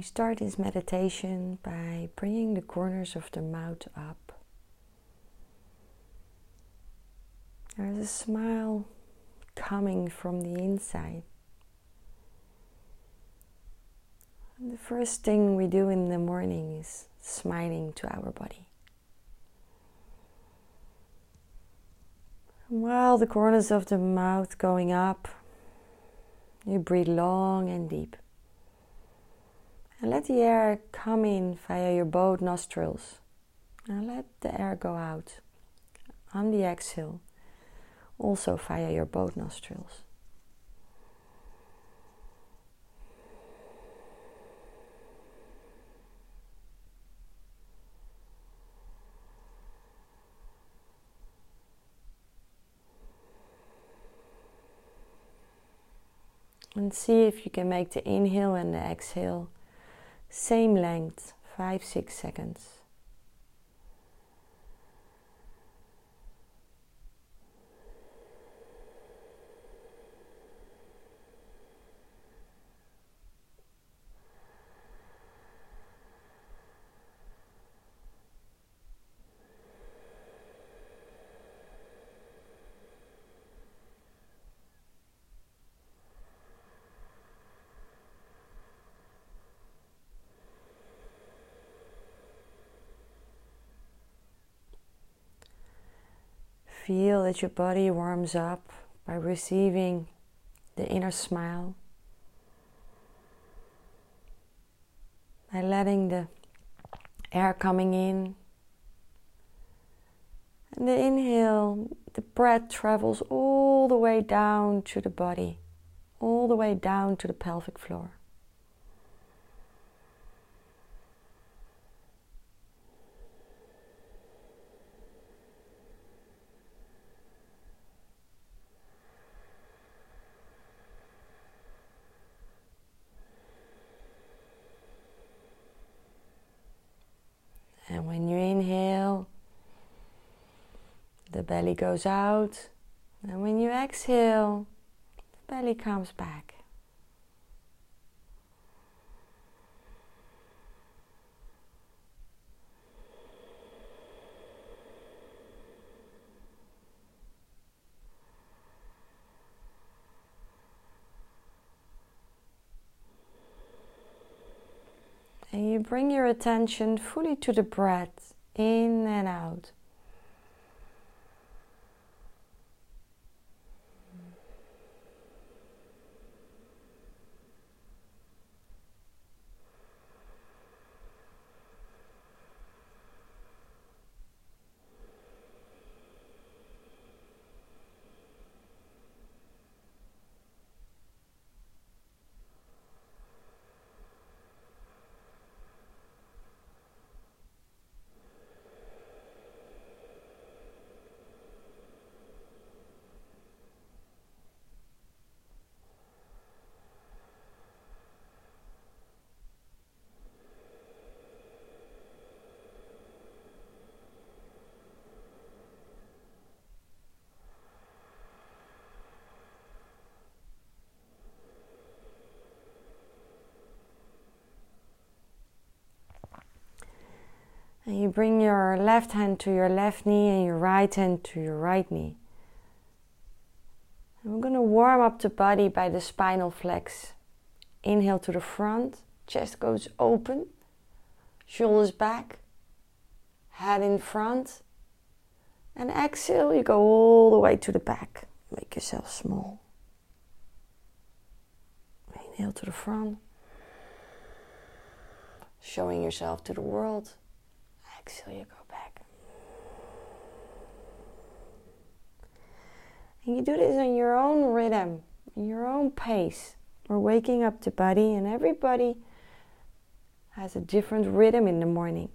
we start this meditation by bringing the corners of the mouth up. There's a smile coming from the inside. And the first thing we do in the morning is smiling to our body. And while the corners of the mouth going up, you breathe long and deep. And let the air come in via your both nostrils. And let the air go out on the exhale, also via your both nostrils. And see if you can make the inhale and the exhale same length, 5 6 seconds. Feel that your body warms up by receiving the inner smile, by letting the air coming in. And the inhale, the breath travels all the way down to the body, all the way down to the pelvic floor. And when you inhale, the belly goes out. And when you exhale, the belly comes back. And you bring your attention fully to the breath in and out. And you bring your left hand to your left knee and your right hand to your right knee. And we're going to warm up the body by the spinal flex. Inhale to the front, chest goes open, shoulders back, head in front. And exhale, you go all the way to the back. Make yourself small. Inhale to the front, showing yourself to the world exhale, you go back. And you do this on your own rhythm, your own pace. We're waking up the body, and everybody has a different rhythm in the morning.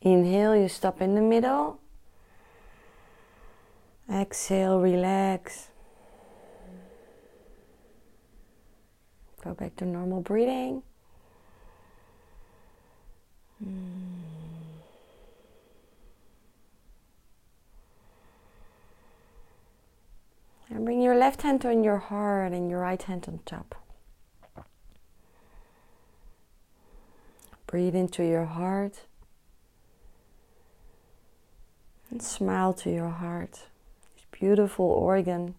Inhale, you stop in the middle. Exhale, relax. Go back to normal breathing. And bring your left hand on your heart and your right hand on top. Breathe into your heart and smile to your heart. This beautiful organ.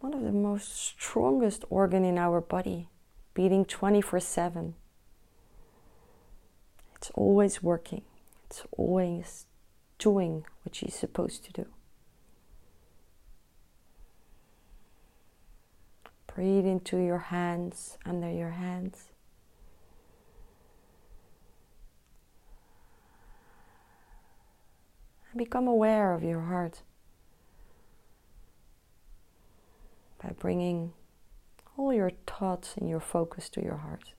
One of the most strongest organ in our body, beating 24/7. It's always working. It's always doing what she's supposed to do. Breathe into your hands, under your hands. And become aware of your heart by bringing all your thoughts and your focus to your heart.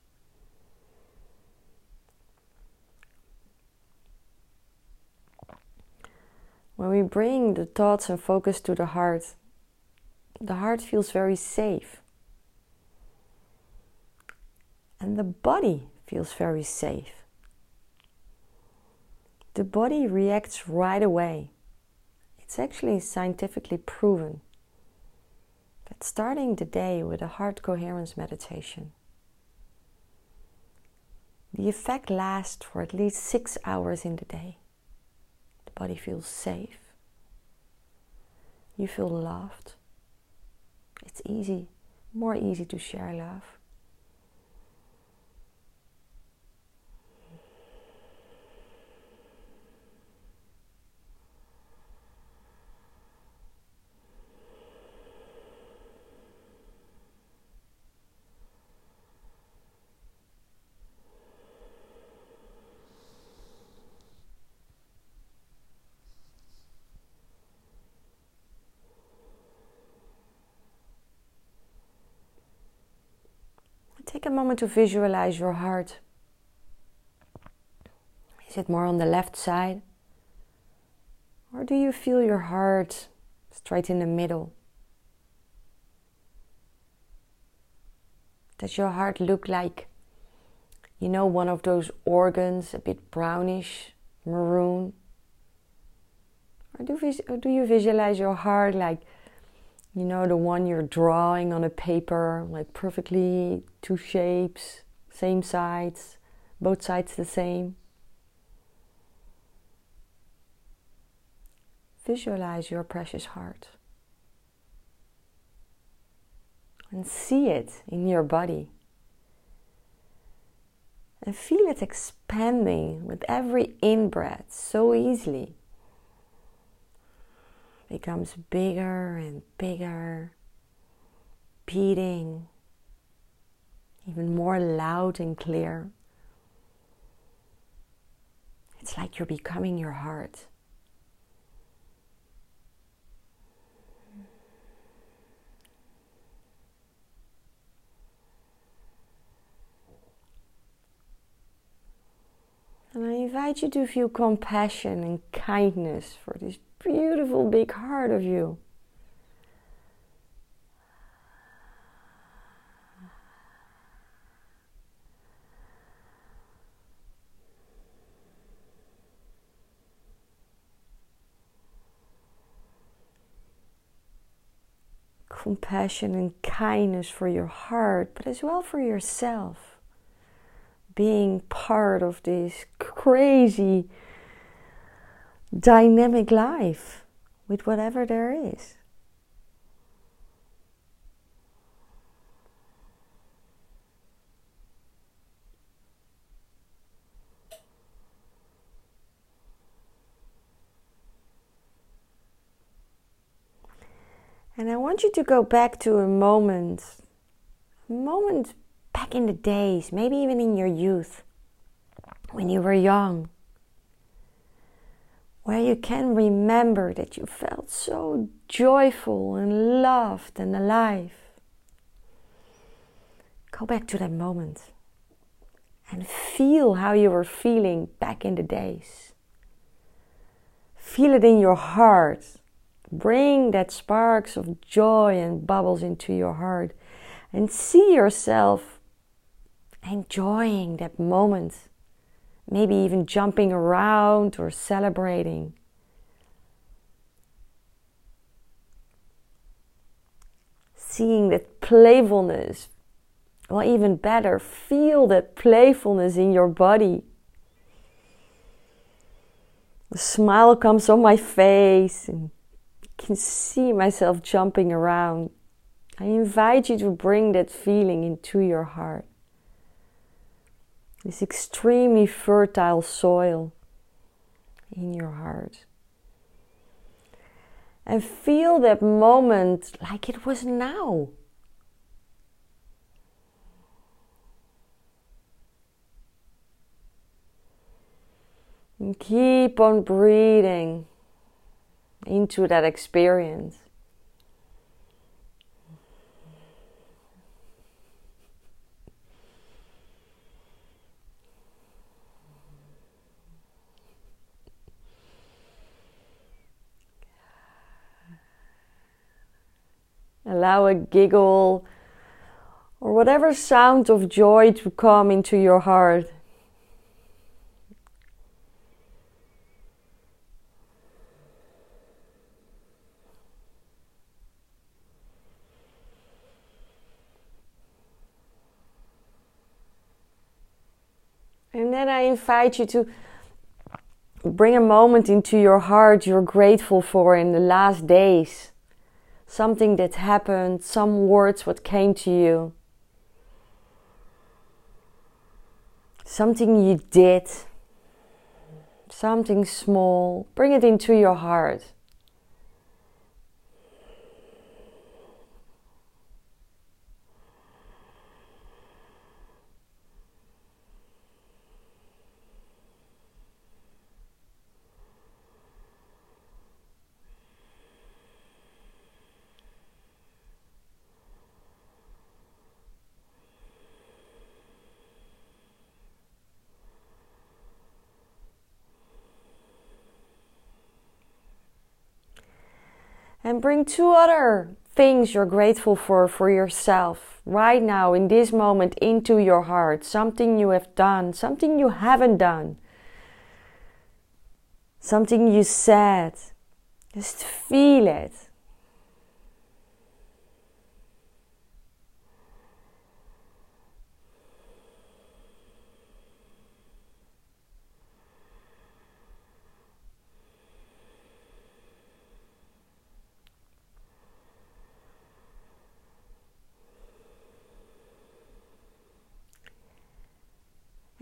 When we bring the thoughts and focus to the heart, the heart feels very safe and the body feels very safe. The body reacts right away. It's actually scientifically proven that starting the day with a heart coherence meditation, the effect lasts for at least six hours in the day. The body feels safe. You feel loved. It's easy, more easy to share love. Take a moment to visualize your heart. Is it more on the left side? Or do you feel your heart straight in the middle? Does your heart look like, you know, one of those organs, a bit brownish, maroon? Or do, do you visualize your heart like you know, the one you're drawing on a paper, like perfectly two shapes, same sides, both sides the same. Visualize your precious heart and see it in your body. And feel it expanding with every in breath so easily becomes bigger and bigger, beating even more loud and clear. It's like you're becoming your heart. And I invite you to feel compassion and kindness for this beautiful big heart of you. Compassion and kindness for your heart, but as well for yourself. Being part of this crazy dynamic life with whatever there is. And I want you to go back to a moment, a moment back in the days, maybe even in your youth, when you were young where you can remember that you felt so joyful and loved and alive. Go back to that moment and feel how you were feeling back in the days. Feel it in your heart. Bring that sparks of joy and bubbles into your heart and see yourself enjoying that moment. Maybe even jumping around or celebrating. Seeing that playfulness, or even better, feel that playfulness in your body a smile comes on my face and I can see myself jumping around. I invite you to bring that feeling into your heart. This extremely fertile soil in your heart. And feel that moment like it was now. And keep on breathing into that experience. Allow a giggle or whatever sound of joy to come into your heart. And then I invite you to bring a moment into your heart you're grateful for in the last days. Something that happened, some words what came to you. Something you did. Something small. Bring it into your heart. Bring two other things you're grateful for for yourself right now in this moment into your heart. Something you have done, something you haven't done, something you said. Just feel it.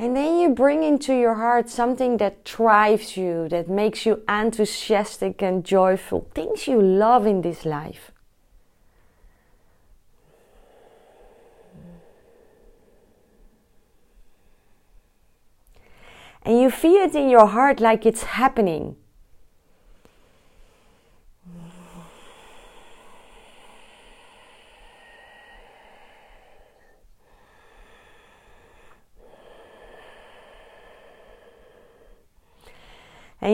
And then you bring into your heart something that drives you, that makes you enthusiastic and joyful, things you love in this life. And you feel it in your heart like it's happening.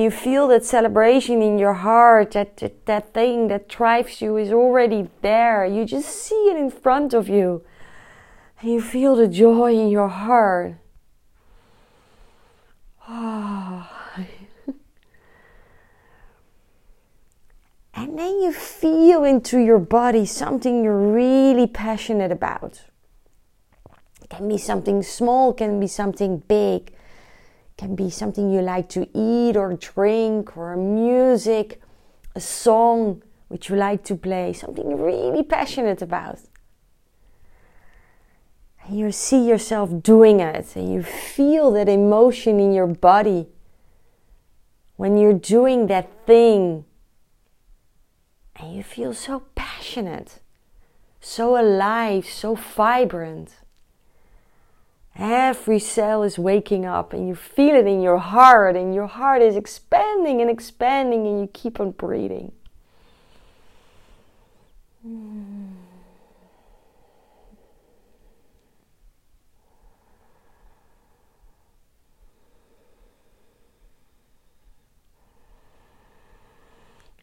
You feel that celebration in your heart, that, that, that thing that drives you is already there. You just see it in front of you. And you feel the joy in your heart. Oh. and then you feel into your body something you're really passionate about. It can be something small, can be something big can be something you like to eat or drink or music, a song which you like to play, something you're really passionate about. And you see yourself doing it and you feel that emotion in your body when you're doing that thing. And you feel so passionate, so alive, so vibrant. Every cell is waking up and you feel it in your heart, and your heart is expanding and expanding, and you keep on breathing.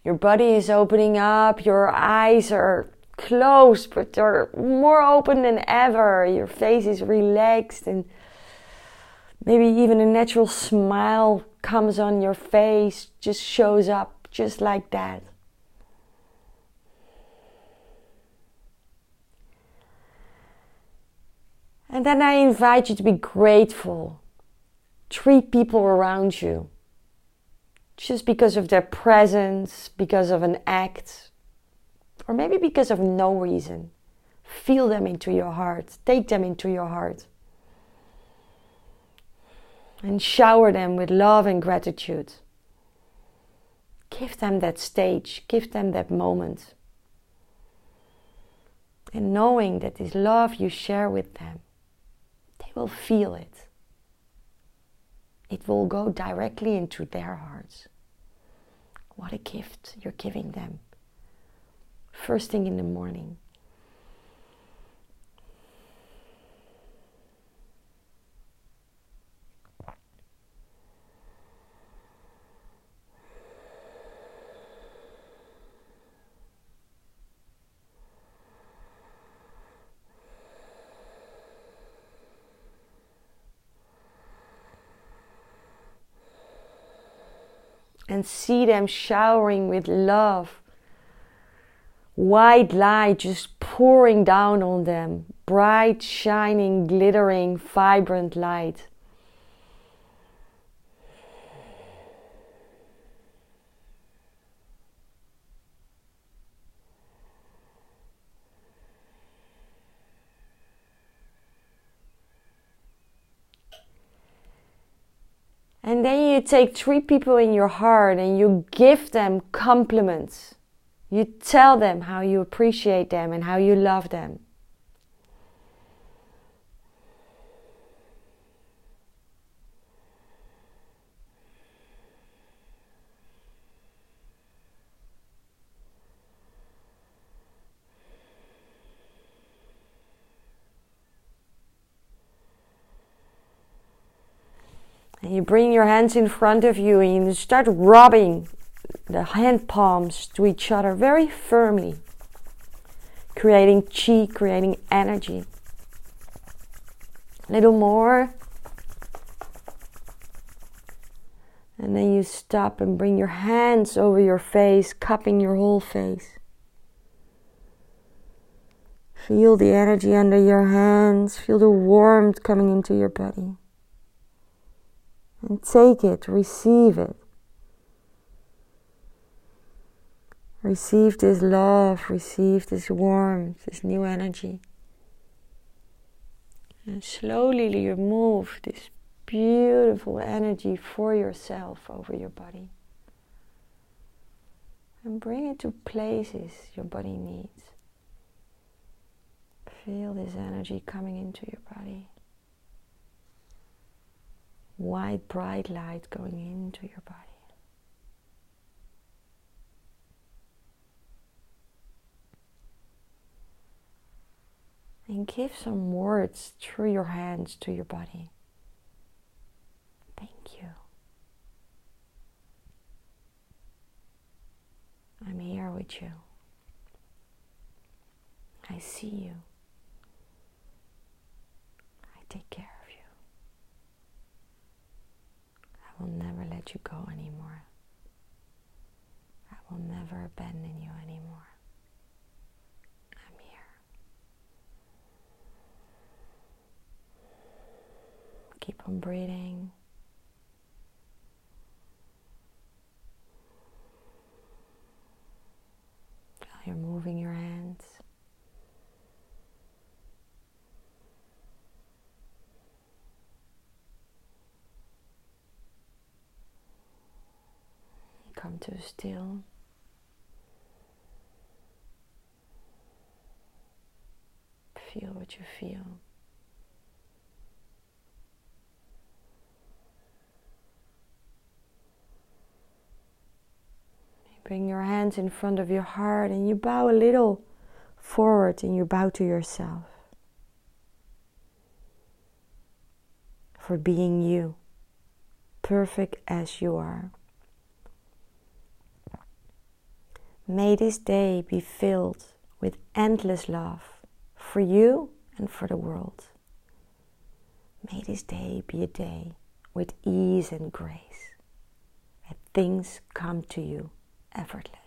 Your body is opening up, your eyes are closed, but they're more open than ever. Your face is relaxed, and maybe even a natural smile comes on your face, just shows up just like that. And then I invite you to be grateful. Treat people around you just because of their presence, because of an act, or maybe because of no reason. Feel them into your heart, take them into your heart, and shower them with love and gratitude. Give them that stage, give them that moment. And knowing that this love you share with them, they will feel it. It will go directly into their hearts. What a gift you're giving them. First thing in the morning. and see them showering with love. White light just pouring down on them, bright, shining, glittering, vibrant light. And then you take three people in your heart and you give them compliments. You tell them how you appreciate them and how you love them. And you bring your hands in front of you and you start rubbing the hand palms to each other very firmly, creating chi, creating energy. A little more. And then you stop and bring your hands over your face, cupping your whole face. Feel the energy under your hands, feel the warmth coming into your body and take it, receive it. Receive this love, receive this warmth, this new energy. And slowly you move this beautiful energy for yourself over your body. And bring it to places your body needs. Feel this energy coming into your body white, bright light going into your body. And give some words through your hands to your body. Thank you. I'm here with you. I see you. I take care. Of you. I will never let you go anymore. I will never abandon you anymore. I'm here. Keep on breathing. While you're moving your hands. come to still. Feel what you feel. Bring your hands in front of your heart and you bow a little forward and you bow to yourself for being you, perfect as you are. May this day be filled with endless love for you and for the world. May this day be a day with ease and grace, that things come to you effortless.